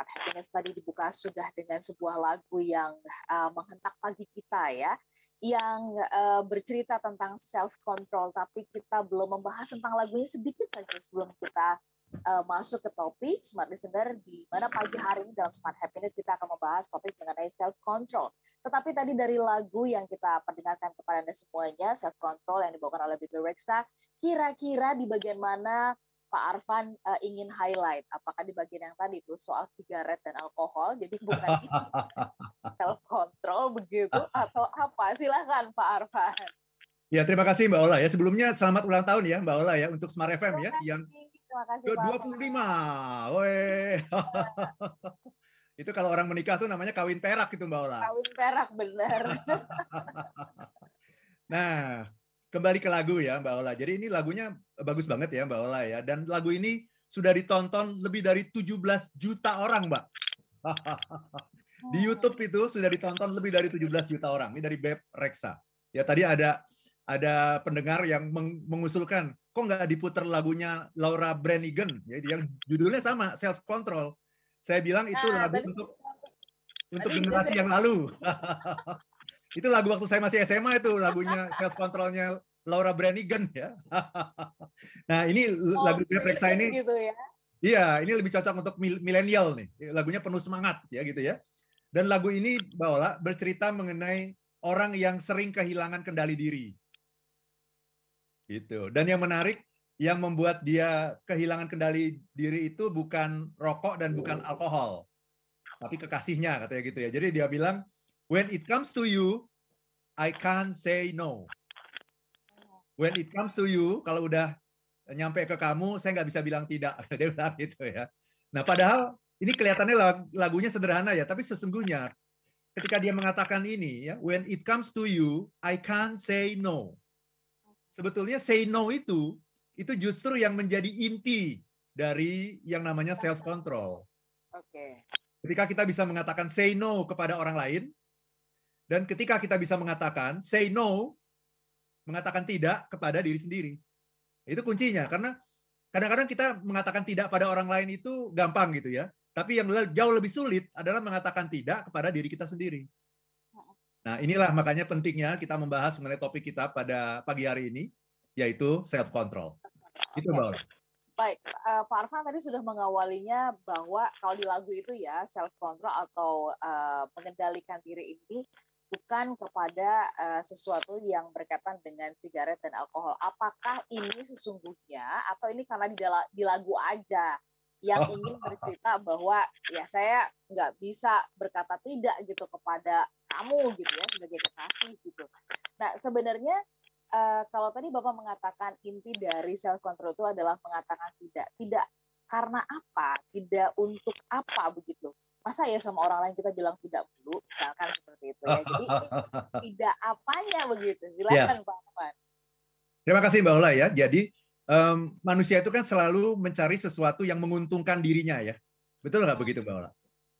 Smart Happiness tadi dibuka sudah dengan sebuah lagu yang uh, menghentak pagi kita ya, yang uh, bercerita tentang self control. Tapi kita belum membahas tentang lagunya sedikit saja sebelum kita uh, masuk ke topik Smart Listener di mana pagi hari ini dalam Smart Happiness kita akan membahas topik mengenai self control. Tetapi tadi dari lagu yang kita perdengarkan kepada Anda semuanya, self control yang dibawakan oleh Bibi Rexa, kira-kira di bagian mana Pak Arfan uh, ingin highlight? Apakah di bagian yang tadi itu soal sigaret dan alkohol? Jadi bukan itu self control begitu atau apa? Silahkan Pak Arfan. Ya terima kasih Mbak Ola ya. Sebelumnya selamat ulang tahun ya Mbak Ola ya untuk Smart FM ya yang ke 25. Woi. itu kalau orang menikah tuh namanya kawin perak itu Mbak Ola. Kawin perak benar. nah, kembali ke lagu ya Mbak Ola. Jadi ini lagunya bagus banget ya Mbak Ola ya. Dan lagu ini sudah ditonton lebih dari 17 juta orang Mbak. Di hmm. YouTube itu sudah ditonton lebih dari 17 juta orang. Ini dari Beb Reksa. Ya tadi ada ada pendengar yang mengusulkan kok nggak diputar lagunya Laura Branigan ya yang judulnya sama self control. Saya bilang itu nah, lagu untuk untuk generasi yang lalu. Itu lagu waktu saya masih SMA itu lagunya self controlnya Laura Branigan ya. nah ini oh, lagu Reflexa ini. Gitu ya. Iya, ini lebih cocok untuk milenial nih. Lagunya penuh semangat ya gitu ya. Dan lagu ini bawalah bercerita mengenai orang yang sering kehilangan kendali diri. Gitu. Dan yang menarik yang membuat dia kehilangan kendali diri itu bukan rokok dan bukan alkohol, tapi kekasihnya katanya gitu ya. Jadi dia bilang When it comes to you, I can't say no. When it comes to you, kalau udah nyampe ke kamu, saya nggak bisa bilang tidak. Dia bilang gitu ya. Nah, padahal ini kelihatannya lagunya sederhana ya, tapi sesungguhnya ketika dia mengatakan ini ya, when it comes to you, I can't say no. Sebetulnya say no itu itu justru yang menjadi inti dari yang namanya self control. Oke. Okay. Ketika kita bisa mengatakan say no kepada orang lain, dan ketika kita bisa mengatakan say no, mengatakan tidak kepada diri sendiri. Itu kuncinya karena kadang-kadang kita mengatakan tidak pada orang lain itu gampang gitu ya. Tapi yang jauh lebih sulit adalah mengatakan tidak kepada diri kita sendiri. Nah, inilah makanya pentingnya kita membahas mengenai topik kita pada pagi hari ini, yaitu self control. Itu Mbak Baik, uh, Pak Arfan tadi sudah mengawalinya bahwa kalau di lagu itu ya self control atau uh, mengendalikan diri ini bukan kepada uh, sesuatu yang berkaitan dengan sigaret dan alkohol. Apakah ini sesungguhnya atau ini karena di, di lagu aja yang oh. ingin bercerita bahwa ya saya nggak bisa berkata tidak gitu kepada kamu gitu ya sebagai kekasih gitu. Nah sebenarnya uh, kalau tadi bapak mengatakan inti dari self control itu adalah mengatakan tidak, tidak karena apa, tidak untuk apa begitu masa ya sama orang lain kita bilang tidak dulu misalkan seperti itu ya. Jadi tidak apanya begitu. Silakan ya. Pak Afan terima kasih Mbak Ola ya. Jadi um, manusia itu kan selalu mencari sesuatu yang menguntungkan dirinya ya. Betul nggak hmm. begitu Mbak Ola?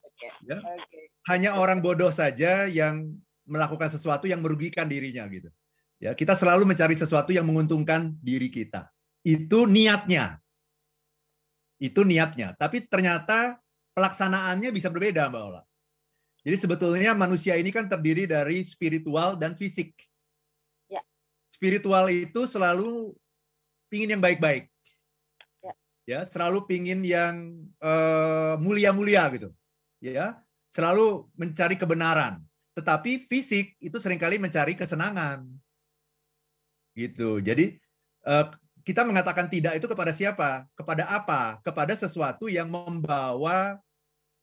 Okay. ya. Okay. hanya orang bodoh saja yang melakukan sesuatu yang merugikan dirinya gitu. Ya kita selalu mencari sesuatu yang menguntungkan diri kita. Itu niatnya. Itu niatnya. Tapi ternyata pelaksanaannya bisa berbeda, Mbak Ola. Jadi sebetulnya manusia ini kan terdiri dari spiritual dan fisik. Ya. Spiritual itu selalu pingin yang baik-baik. Ya. ya, selalu pingin yang uh, mulia-mulia gitu. Ya, selalu mencari kebenaran. Tetapi fisik itu sering kali mencari kesenangan. Gitu. Jadi uh, kita mengatakan tidak itu kepada siapa? Kepada apa? Kepada sesuatu yang membawa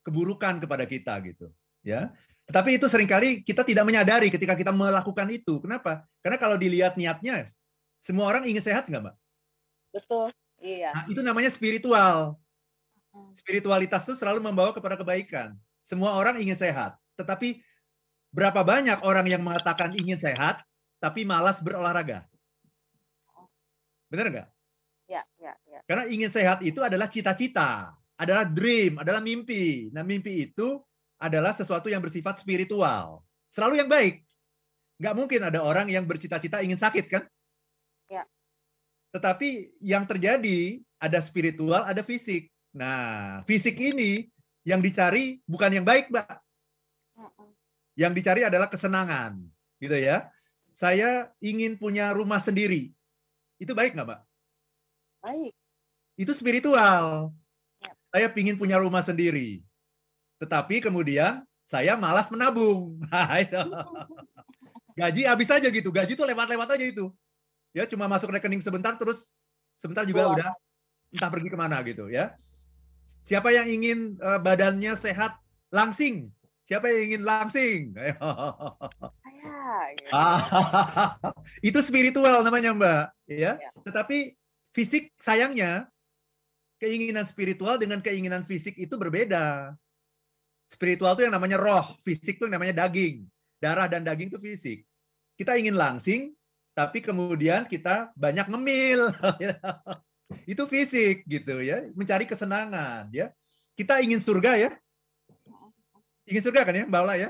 keburukan kepada kita gitu. Ya. Tetapi itu sering kali kita tidak menyadari ketika kita melakukan itu. Kenapa? Karena kalau dilihat niatnya, semua orang ingin sehat nggak, Mbak? Betul. Iya. Nah, itu namanya spiritual. Spiritualitas itu selalu membawa kepada kebaikan. Semua orang ingin sehat. Tetapi berapa banyak orang yang mengatakan ingin sehat, tapi malas berolahraga? Benar nggak? Ya, ya, ya. Karena ingin sehat itu adalah cita-cita, adalah dream, adalah mimpi. Nah, mimpi itu adalah sesuatu yang bersifat spiritual. Selalu yang baik. Nggak mungkin ada orang yang bercita-cita ingin sakit, kan? Ya. Tetapi yang terjadi ada spiritual, ada fisik. Nah, fisik ini yang dicari bukan yang baik, Mbak. Yang dicari adalah kesenangan, gitu ya. Saya ingin punya rumah sendiri. Itu baik nggak, Mbak? Baik. Itu spiritual. Ya. Saya ingin punya rumah sendiri. Tetapi kemudian saya malas menabung. Gaji habis aja gitu. Gaji tuh lewat-lewat aja itu. Ya cuma masuk rekening sebentar terus sebentar juga udah entah pergi ke mana gitu ya. Siapa yang ingin uh, badannya sehat langsing? Siapa yang ingin langsing? Saya. Gitu. itu spiritual namanya Mbak, ya. ya. Tetapi fisik sayangnya keinginan spiritual dengan keinginan fisik itu berbeda. Spiritual itu yang namanya roh, fisik itu yang namanya daging. Darah dan daging itu fisik. Kita ingin langsing, tapi kemudian kita banyak ngemil. itu fisik gitu ya, mencari kesenangan ya. Kita ingin surga ya. Ingin surga kan ya, Mbak Ola ya?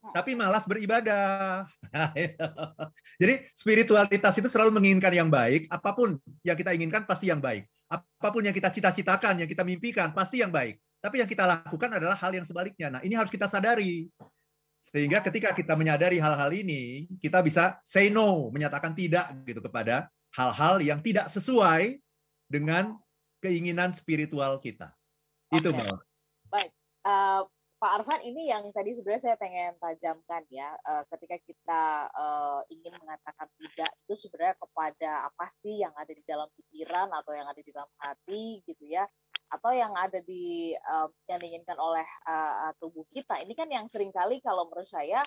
Tapi malas beribadah. Jadi spiritualitas itu selalu menginginkan yang baik, apa pun yang kita inginkan pasti yang baik. Apa pun yang kita cita-citakan, yang kita mimpikan pasti yang baik. Tapi yang kita lakukan adalah hal yang sebaliknya. Nah, ini harus kita sadari. Sehingga ketika kita menyadari hal-hal ini, kita bisa say no, menyatakan tidak gitu kepada hal-hal yang tidak sesuai dengan keinginan spiritual kita. Itu. Mbak. Baik. Uh, Pak Arfan ini yang tadi sebenarnya saya pengen tajamkan ya. Uh, ketika kita uh, ingin mengatakan tidak itu sebenarnya kepada apa sih yang ada di dalam pikiran atau yang ada di dalam hati gitu ya? Atau yang ada di uh, yang diinginkan oleh uh, tubuh kita. Ini kan yang sering kali kalau menurut saya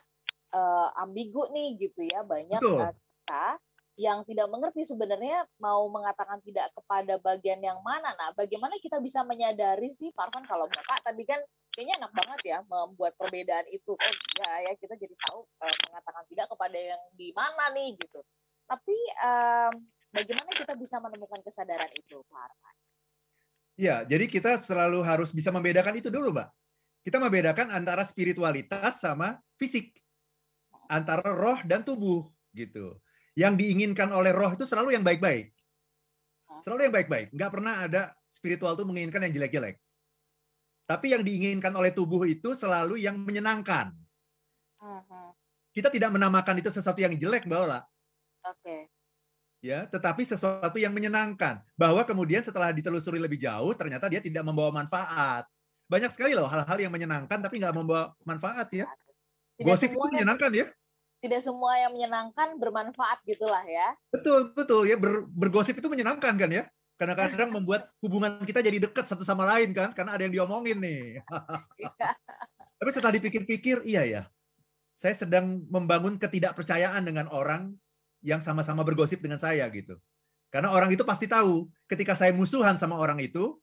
uh, ambigu nih gitu ya. Banyak uh, kita yang tidak mengerti sebenarnya mau mengatakan tidak kepada bagian yang mana. Nah, bagaimana kita bisa menyadari sih, Farhan, kalau Bapak tadi kan kayaknya enak banget ya membuat perbedaan itu. Oh ya, ya kita jadi tahu uh, mengatakan tidak kepada yang di mana nih gitu. Tapi um, bagaimana kita bisa menemukan kesadaran itu, Pak Arfan? Ya, jadi kita selalu harus bisa membedakan itu dulu, Mbak. Kita membedakan antara spiritualitas sama fisik. Antara roh dan tubuh, gitu yang diinginkan oleh roh itu selalu yang baik-baik. Selalu yang baik-baik. Nggak pernah ada spiritual itu menginginkan yang jelek-jelek. Tapi yang diinginkan oleh tubuh itu selalu yang menyenangkan. Kita tidak menamakan itu sesuatu yang jelek, Mbak Ola. Oke. Okay. Ya, tetapi sesuatu yang menyenangkan. Bahwa kemudian setelah ditelusuri lebih jauh, ternyata dia tidak membawa manfaat. Banyak sekali loh hal-hal yang menyenangkan tapi nggak membawa manfaat ya. Tidak Gosip itu menyenangkan ya tidak semua yang menyenangkan bermanfaat gitulah ya. Betul, betul ya ber, bergosip itu menyenangkan kan ya. Kadang-kadang membuat hubungan kita jadi dekat satu sama lain kan karena ada yang diomongin nih. Iya. Tapi setelah dipikir-pikir, iya ya. Saya sedang membangun ketidakpercayaan dengan orang yang sama-sama bergosip dengan saya gitu. Karena orang itu pasti tahu ketika saya musuhan sama orang itu,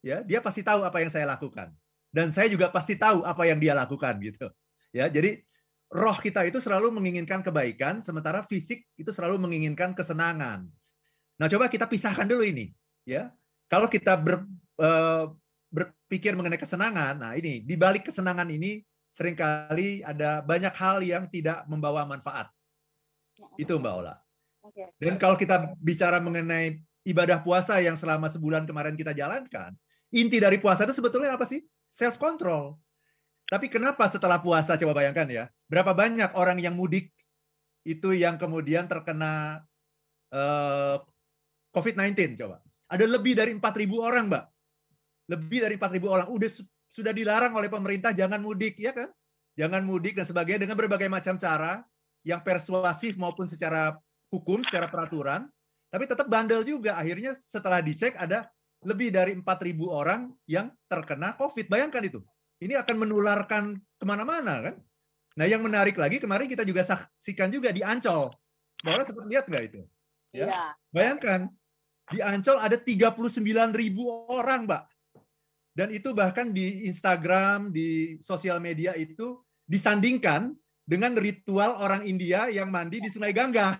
ya, dia pasti tahu apa yang saya lakukan. Dan saya juga pasti tahu apa yang dia lakukan gitu. Ya, jadi roh kita itu selalu menginginkan kebaikan, sementara fisik itu selalu menginginkan kesenangan. Nah, coba kita pisahkan dulu ini, ya. Kalau kita ber, uh, berpikir mengenai kesenangan, nah ini di balik kesenangan ini sering kali ada banyak hal yang tidak membawa manfaat. Itu Mbak Ola. Dan kalau kita bicara mengenai ibadah puasa yang selama sebulan kemarin kita jalankan, inti dari puasa itu sebetulnya apa sih? Self control. Tapi kenapa setelah puasa coba bayangkan ya, berapa banyak orang yang mudik itu yang kemudian terkena eh, COVID-19 coba. Ada lebih dari 4.000 orang, Mbak. Lebih dari 4.000 orang. Udah sudah dilarang oleh pemerintah jangan mudik, ya kan? Jangan mudik dan sebagainya dengan berbagai macam cara yang persuasif maupun secara hukum, secara peraturan. Tapi tetap bandel juga. Akhirnya setelah dicek ada lebih dari 4.000 orang yang terkena COVID. Bayangkan itu ini akan menularkan ke mana-mana kan. Nah yang menarik lagi kemarin kita juga saksikan juga di Ancol. Bahwa sempat lihat nggak itu? Ya? Iya. Bayangkan di Ancol ada 39 ribu orang, Mbak. Dan itu bahkan di Instagram, di sosial media itu disandingkan dengan ritual orang India yang mandi di Sungai Gangga.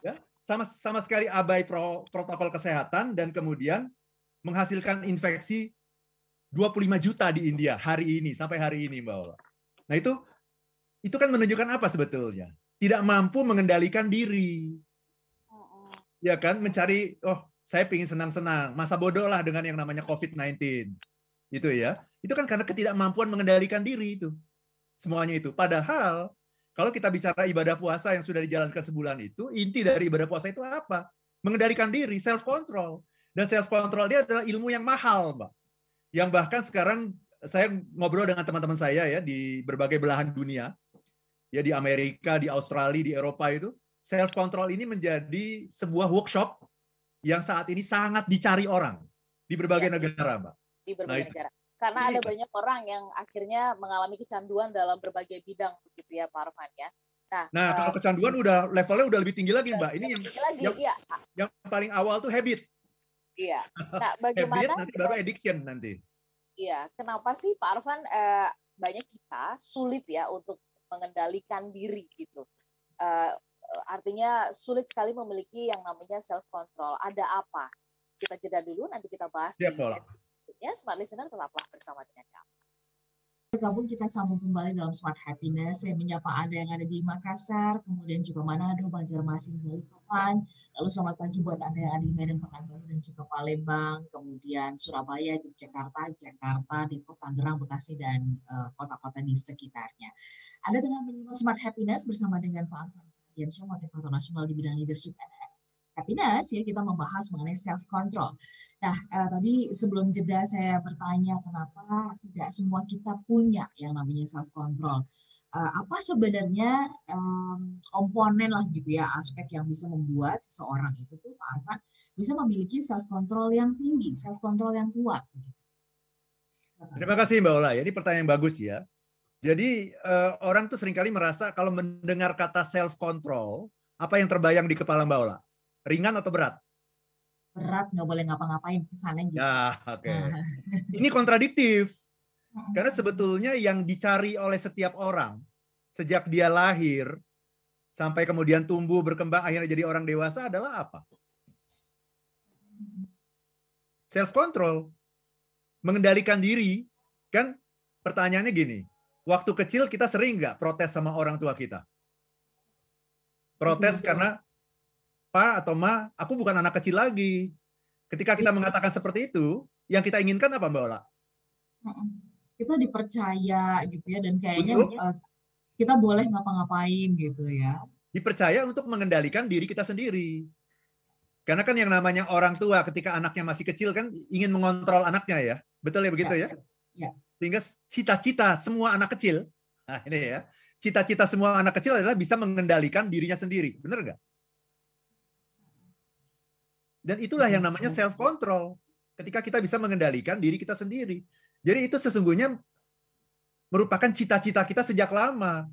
Ya, sama sama sekali abai pro, protokol kesehatan dan kemudian menghasilkan infeksi 25 juta di India hari ini sampai hari ini Mbak Ola. Nah itu itu kan menunjukkan apa sebetulnya? Tidak mampu mengendalikan diri. Ya kan mencari oh saya pingin senang-senang, masa bodoh lah dengan yang namanya COVID-19. itu ya. Itu kan karena ketidakmampuan mengendalikan diri itu. Semuanya itu. Padahal kalau kita bicara ibadah puasa yang sudah dijalankan sebulan itu, inti dari ibadah puasa itu apa? Mengendalikan diri, self control. Dan self control dia adalah ilmu yang mahal, Mbak. Yang bahkan sekarang saya ngobrol dengan teman-teman saya ya di berbagai belahan dunia. Ya di Amerika, di Australia, di Eropa itu, self control ini menjadi sebuah workshop yang saat ini sangat dicari orang di berbagai ya. negara, Mbak. Di berbagai nah, negara. Karena ada banyak orang yang akhirnya mengalami kecanduan dalam berbagai bidang begitu ya, Pak Arfan ya. Nah, nah kalau eh, kecanduan udah levelnya udah lebih tinggi lagi, Mbak. Ini yang lagi, yang, ya. yang paling awal tuh habit. Iya. Nah, bagaimana nanti baru addiction nanti. Iya, kenapa sih Pak Arfan eh, banyak kita sulit ya untuk mengendalikan diri gitu. Eh, artinya sulit sekali memiliki yang namanya self control. Ada apa? Kita jeda dulu, nanti kita bahas Siap, di berikutnya. Smart listener tetaplah bersama dengan kami. Bergabung kita sambung kembali dalam Smart Happiness. Saya menyapa Anda yang ada di Makassar, kemudian juga Manado, Banjarmasin, Balikpapan. Lalu selamat pagi buat Anda yang ada di Medan, Pekanbaru, dan juga Palembang. Kemudian Surabaya, Yogyakarta, Jakarta, Depok, Tangerang, Bekasi, dan eh, kota-kota uh, di sekitarnya. Anda dengan menyimak Smart Happiness bersama dengan Pak Anton Diansyah, motivator nasional di bidang leadership and happiness ya kita membahas mengenai self control. Nah eh, tadi sebelum jeda saya bertanya kenapa tidak semua kita punya yang namanya self control. Eh, apa sebenarnya um, komponen lah gitu ya aspek yang bisa membuat seseorang itu tuh Pak Arfan bisa memiliki self control yang tinggi, self control yang kuat. Gitu. Terima kasih Mbak Ola. Ini pertanyaan bagus ya. Jadi uh, orang tuh sering kali merasa kalau mendengar kata self control, apa yang terbayang di kepala Mbak Ola? Ringan atau berat? Berat, nggak boleh ngapa-ngapain kesannya gitu. Ya, oke. Okay. Nah. Ini kontradiktif. Karena sebetulnya yang dicari oleh setiap orang sejak dia lahir sampai kemudian tumbuh berkembang akhirnya jadi orang dewasa adalah apa? Self control. Mengendalikan diri. Kan pertanyaannya gini, waktu kecil kita sering nggak protes sama orang tua kita? Protes karena Pak atau Ma, aku bukan anak kecil lagi. Ketika kita iya. mengatakan seperti itu, yang kita inginkan apa Mbak Ola? Kita dipercaya gitu ya, dan kayaknya uh, kita boleh ngapa-ngapain gitu ya. Dipercaya untuk mengendalikan diri kita sendiri. Karena kan yang namanya orang tua ketika anaknya masih kecil kan ingin mengontrol anaknya ya. Betul ya begitu ya? Ya. Sehingga cita-cita semua anak kecil, nah ini ya, cita-cita semua anak kecil adalah bisa mengendalikan dirinya sendiri. Benar nggak? Dan itulah yang namanya self control. Ketika kita bisa mengendalikan diri kita sendiri. Jadi itu sesungguhnya merupakan cita-cita kita sejak lama.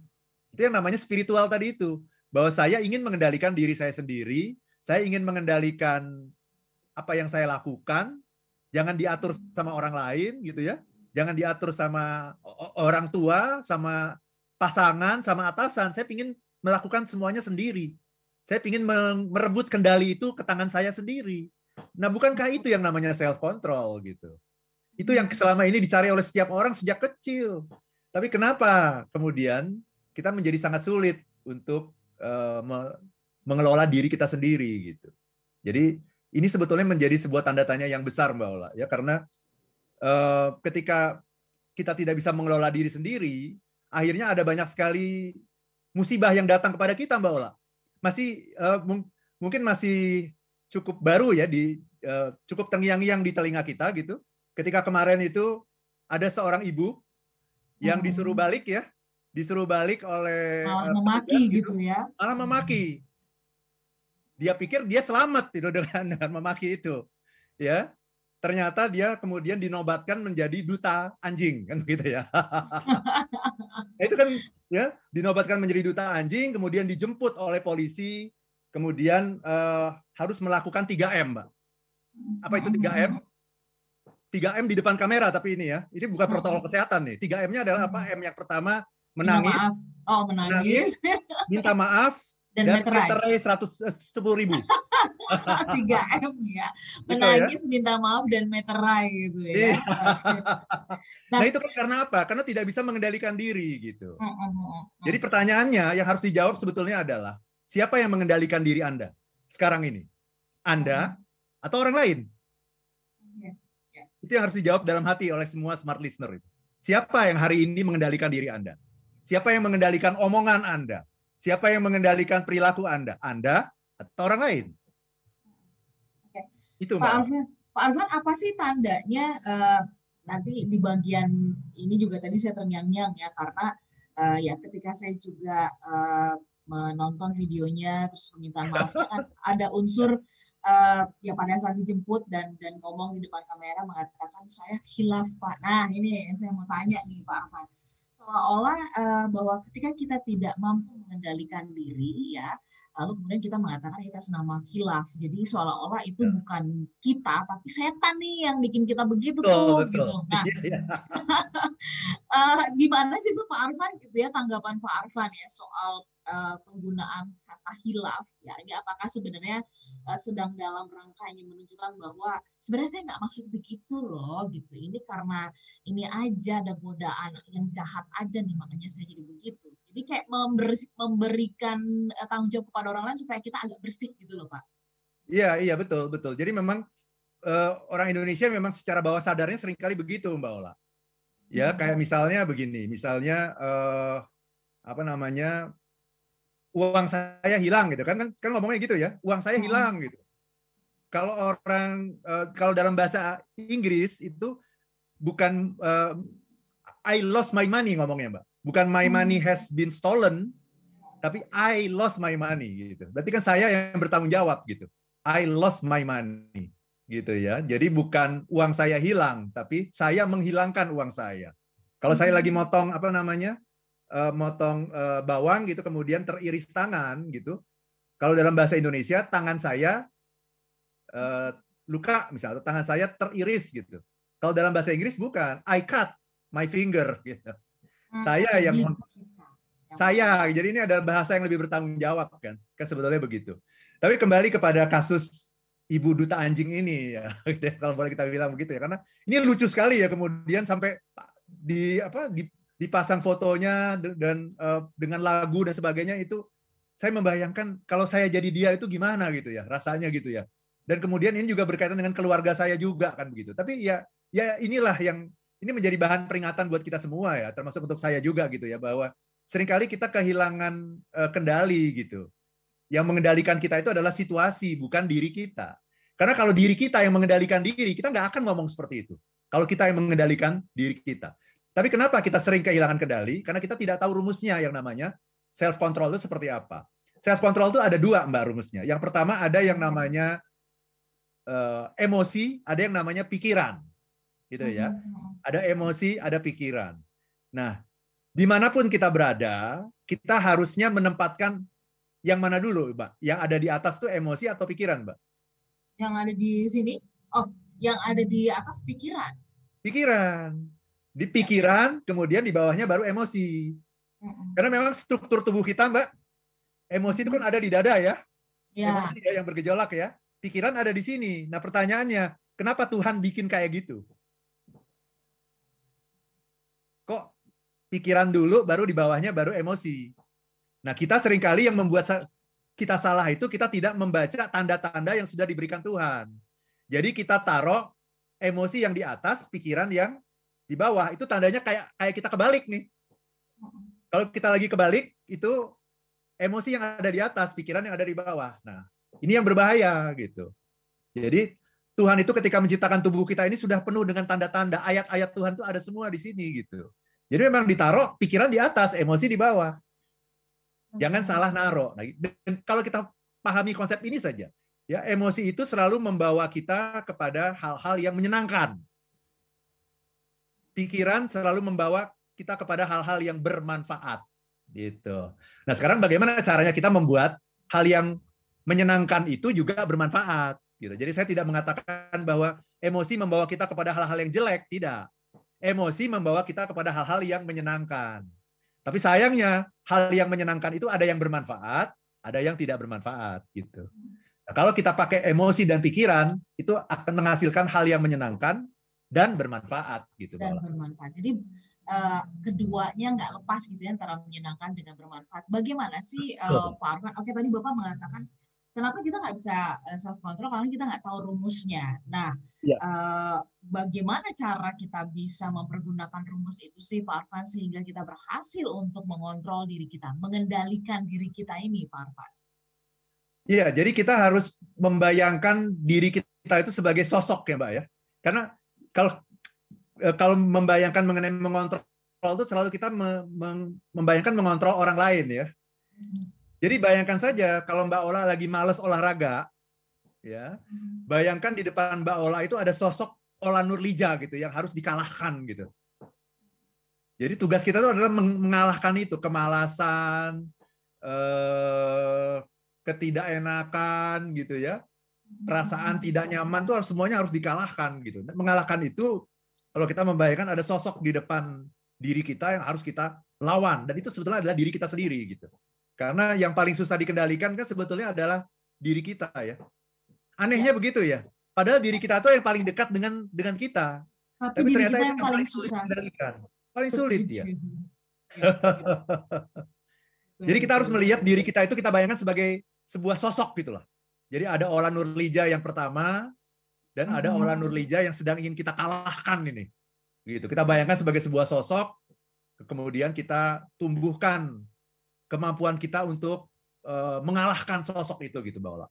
Itu yang namanya spiritual tadi itu. Bahwa saya ingin mengendalikan diri saya sendiri, saya ingin mengendalikan apa yang saya lakukan, jangan diatur sama orang lain gitu ya. Jangan diatur sama orang tua, sama pasangan, sama atasan. Saya ingin melakukan semuanya sendiri. Saya ingin merebut kendali itu ke tangan saya sendiri. Nah, bukankah itu yang namanya self control gitu? Itu yang selama ini dicari oleh setiap orang sejak kecil. Tapi kenapa kemudian kita menjadi sangat sulit untuk uh, mengelola diri kita sendiri gitu. Jadi ini sebetulnya menjadi sebuah tanda tanya yang besar Mbak Ola ya karena uh, ketika kita tidak bisa mengelola diri sendiri, akhirnya ada banyak sekali musibah yang datang kepada kita Mbak Ola masih uh, mung mungkin masih cukup baru ya di uh, cukup terngiang-ngiang di telinga kita gitu. Ketika kemarin itu ada seorang ibu yang hmm. disuruh balik ya, disuruh balik oleh malah uh, memaki gitu, gitu ya. Malah memaki. Dia pikir dia selamat itu dengan dengan memaki itu. Ya. Ternyata dia kemudian dinobatkan menjadi duta anjing kan gitu ya. nah, itu kan ya dinobatkan menjadi duta anjing, kemudian dijemput oleh polisi, kemudian uh, harus melakukan 3M, Mbak. Apa itu 3M? 3M di depan kamera tapi ini ya. Ini bukan protokol kesehatan nih. 3M-nya adalah apa? M yang pertama menangis. Minta maaf. Oh, menangis. menangis minta maaf dan, dan meterai seratus eh, sepuluh ribu. Tiga m ya, menangis gitu ya? minta maaf dan meterai gitu ya. Iya. nah, nah itu kan karena apa? Karena tidak bisa mengendalikan diri gitu. Uh, uh, uh, Jadi pertanyaannya yang harus dijawab sebetulnya adalah siapa yang mengendalikan diri anda sekarang ini? Anda atau orang lain? Iya, iya. Itu yang harus dijawab dalam hati oleh semua smart listener itu. Siapa yang hari ini mengendalikan diri Anda? Siapa yang mengendalikan omongan Anda? Siapa yang mengendalikan perilaku Anda? Anda atau orang lain? Oke. Itu Pak Arfan, Pak Arfan apa sih tandanya uh, nanti di bagian ini juga tadi saya ternyang-nyang ya karena uh, ya ketika saya juga uh, menonton videonya terus permintaan maafnya kan ada unsur uh, ya pada saat dijemput dan dan ngomong di depan kamera mengatakan saya hilaf pak nah ini yang saya mau tanya nih pak Arfan seolah-olah uh, bahwa ketika kita tidak mampu mengendalikan diri ya lalu kemudian kita mengatakan kita senama hilaf jadi seolah-olah itu ya. bukan kita tapi setan nih yang bikin kita begitu betul, tuh betul. gitu nah uh, gimana sih tuh Pak Arfan gitu ya tanggapan Pak Arfan ya soal uh, penggunaan kata hilaf ya. Ini apakah sebenarnya uh, sedang dalam rangka ingin menunjukkan bahwa sebenarnya saya nggak maksud begitu loh gitu. Ini karena ini aja ada godaan yang jahat aja nih makanya saya jadi begitu. Jadi kayak memberi, memberikan uh, tanggung jawab kepada orang lain supaya kita agak bersih gitu loh pak. Iya iya betul betul. Jadi memang uh, orang Indonesia memang secara bawah sadarnya sering kali begitu mbak Ola. Ya hmm. kayak misalnya begini misalnya uh, apa namanya uang saya hilang gitu. Kan kan, kan ngomongnya gitu ya. Uang saya hmm. hilang gitu. Kalau orang uh, kalau dalam bahasa Inggris itu bukan uh, I lost my money ngomongnya mbak. Bukan my money hmm. has been stolen tapi I lost my money gitu. Berarti kan saya yang bertanggung jawab gitu. I lost my money gitu ya. Jadi bukan uang saya hilang tapi saya menghilangkan uang saya. Kalau saya lagi hmm. motong apa namanya uh, motong uh, bawang gitu kemudian teriris tangan gitu. Kalau dalam bahasa Indonesia tangan saya uh, luka misalnya tangan saya teriris gitu. Kalau dalam bahasa Inggris bukan I cut my finger gitu. Hmm, saya yang saya jadi ini adalah bahasa yang lebih bertanggung jawab kan. Kan sebetulnya begitu. Tapi kembali kepada kasus ibu duta anjing ini ya kalau boleh kita bilang begitu ya karena ini lucu sekali ya kemudian sampai di apa di dipasang fotonya dan uh, dengan lagu dan sebagainya itu saya membayangkan kalau saya jadi dia itu gimana gitu ya rasanya gitu ya. Dan kemudian ini juga berkaitan dengan keluarga saya juga kan begitu. Tapi ya ya inilah yang ini menjadi bahan peringatan buat kita semua ya termasuk untuk saya juga gitu ya bahwa sering kali kita kehilangan uh, kendali gitu. Yang mengendalikan kita itu adalah situasi bukan diri kita. Karena kalau diri kita yang mengendalikan diri kita nggak akan ngomong seperti itu. Kalau kita yang mengendalikan diri kita tapi kenapa kita sering kehilangan kendali? Karena kita tidak tahu rumusnya yang namanya self control itu seperti apa. Self control itu ada dua mbak rumusnya. Yang pertama ada yang namanya uh, emosi, ada yang namanya pikiran, gitu ya. Mm-hmm. Ada emosi, ada pikiran. Nah, di mana pun kita berada, kita harusnya menempatkan yang mana dulu, mbak? Yang ada di atas tuh emosi atau pikiran, mbak? Yang ada di sini? Oh, yang ada di atas pikiran. Pikiran di pikiran, kemudian di bawahnya baru emosi. Karena memang struktur tubuh kita, Mbak, emosi itu kan ada di dada ya. ya. Emosi ya yang bergejolak ya. Pikiran ada di sini. Nah, pertanyaannya, kenapa Tuhan bikin kayak gitu? Kok pikiran dulu baru di bawahnya baru emosi. Nah, kita sering kali yang membuat kita salah itu kita tidak membaca tanda-tanda yang sudah diberikan Tuhan. Jadi kita taruh emosi yang di atas, pikiran yang di bawah itu tandanya kayak kayak kita kebalik nih. Kalau kita lagi kebalik itu emosi yang ada di atas, pikiran yang ada di bawah. Nah, ini yang berbahaya gitu. Jadi Tuhan itu ketika menciptakan tubuh kita ini sudah penuh dengan tanda-tanda ayat-ayat Tuhan itu ada semua di sini gitu. Jadi memang ditaruh pikiran di atas, emosi di bawah. Jangan salah naruh. Nah, dan kalau kita pahami konsep ini saja, ya emosi itu selalu membawa kita kepada hal-hal yang menyenangkan pikiran selalu membawa kita kepada hal-hal yang bermanfaat gitu. Nah, sekarang bagaimana caranya kita membuat hal yang menyenangkan itu juga bermanfaat gitu. Jadi saya tidak mengatakan bahwa emosi membawa kita kepada hal-hal yang jelek, tidak. Emosi membawa kita kepada hal-hal yang menyenangkan. Tapi sayangnya hal yang menyenangkan itu ada yang bermanfaat, ada yang tidak bermanfaat gitu. Nah, kalau kita pakai emosi dan pikiran itu akan menghasilkan hal yang menyenangkan, dan bermanfaat gitu. Dan bermanfaat. Jadi uh, keduanya nggak lepas gitu ya antara menyenangkan dengan bermanfaat. Bagaimana sih uh, Pak Arfan? Oke tadi Bapak mengatakan kenapa kita nggak bisa eh, self control karena kita nggak tahu rumusnya. Nah, ya. uh, bagaimana cara kita bisa mempergunakan rumus itu sih Pak Arfan sehingga kita berhasil untuk mengontrol diri kita, mengendalikan diri kita ini Pak Arfan? Iya, jadi kita harus membayangkan diri kita itu sebagai sosok ya Mbak ya. Karena kalau eh, kalau membayangkan mengenai mengontrol itu selalu kita membayangkan mengontrol orang lain ya. Hmm. Jadi bayangkan saja kalau Mbak Ola lagi males olahraga, ya, hmm. bayangkan di depan Mbak Ola itu ada sosok Ola Nurlija gitu yang harus dikalahkan gitu. Jadi tugas kita itu adalah mengalahkan itu kemalasan, eh, ketidakenakan gitu ya, perasaan tidak nyaman tuh harus semuanya harus dikalahkan gitu. Mengalahkan itu kalau kita membayangkan ada sosok di depan diri kita yang harus kita lawan dan itu sebetulnya adalah diri kita sendiri gitu. Karena yang paling susah dikendalikan kan sebetulnya adalah diri kita ya. Anehnya ya. begitu ya. Padahal diri kita itu yang paling dekat dengan dengan kita. Tapi, Tapi ternyata yang, yang paling susah dikendalikan. Paling sulit ya. ya. Jadi kita harus melihat diri kita itu kita bayangkan sebagai sebuah sosok gitu lah. Jadi ada Ola Nurlija yang pertama dan ada hmm. Ola Nurlija yang sedang ingin kita kalahkan ini. Gitu. Kita bayangkan sebagai sebuah sosok kemudian kita tumbuhkan kemampuan kita untuk uh, mengalahkan sosok itu gitu Mbak Ola.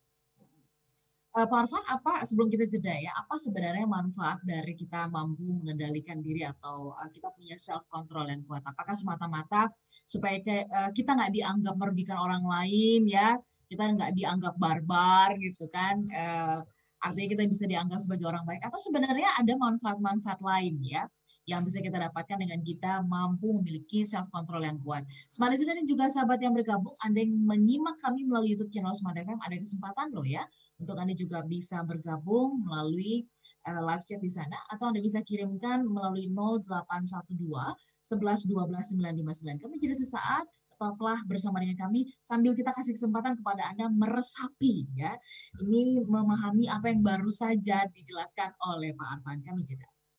Uh, Pak Arfan, apa sebelum kita jeda ya, apa sebenarnya manfaat dari kita mampu mengendalikan diri atau uh, kita punya self control yang kuat? Apakah semata-mata supaya ke, uh, kita nggak dianggap merugikan orang lain ya, kita nggak dianggap barbar gitu kan? Uh, artinya kita bisa dianggap sebagai orang baik atau sebenarnya ada manfaat-manfaat lain ya yang bisa kita dapatkan dengan kita mampu memiliki self control yang kuat. Smart Listener dan juga sahabat yang bergabung, Anda yang menyimak kami melalui YouTube channel Smart FM, ada kesempatan loh ya untuk Anda juga bisa bergabung melalui uh, live chat di sana atau Anda bisa kirimkan melalui 0812 11 12 959. Kami jadi sesaat tetaplah bersama dengan kami sambil kita kasih kesempatan kepada Anda meresapi ya. Ini memahami apa yang baru saja dijelaskan oleh Pak Arfan. Kami jeda.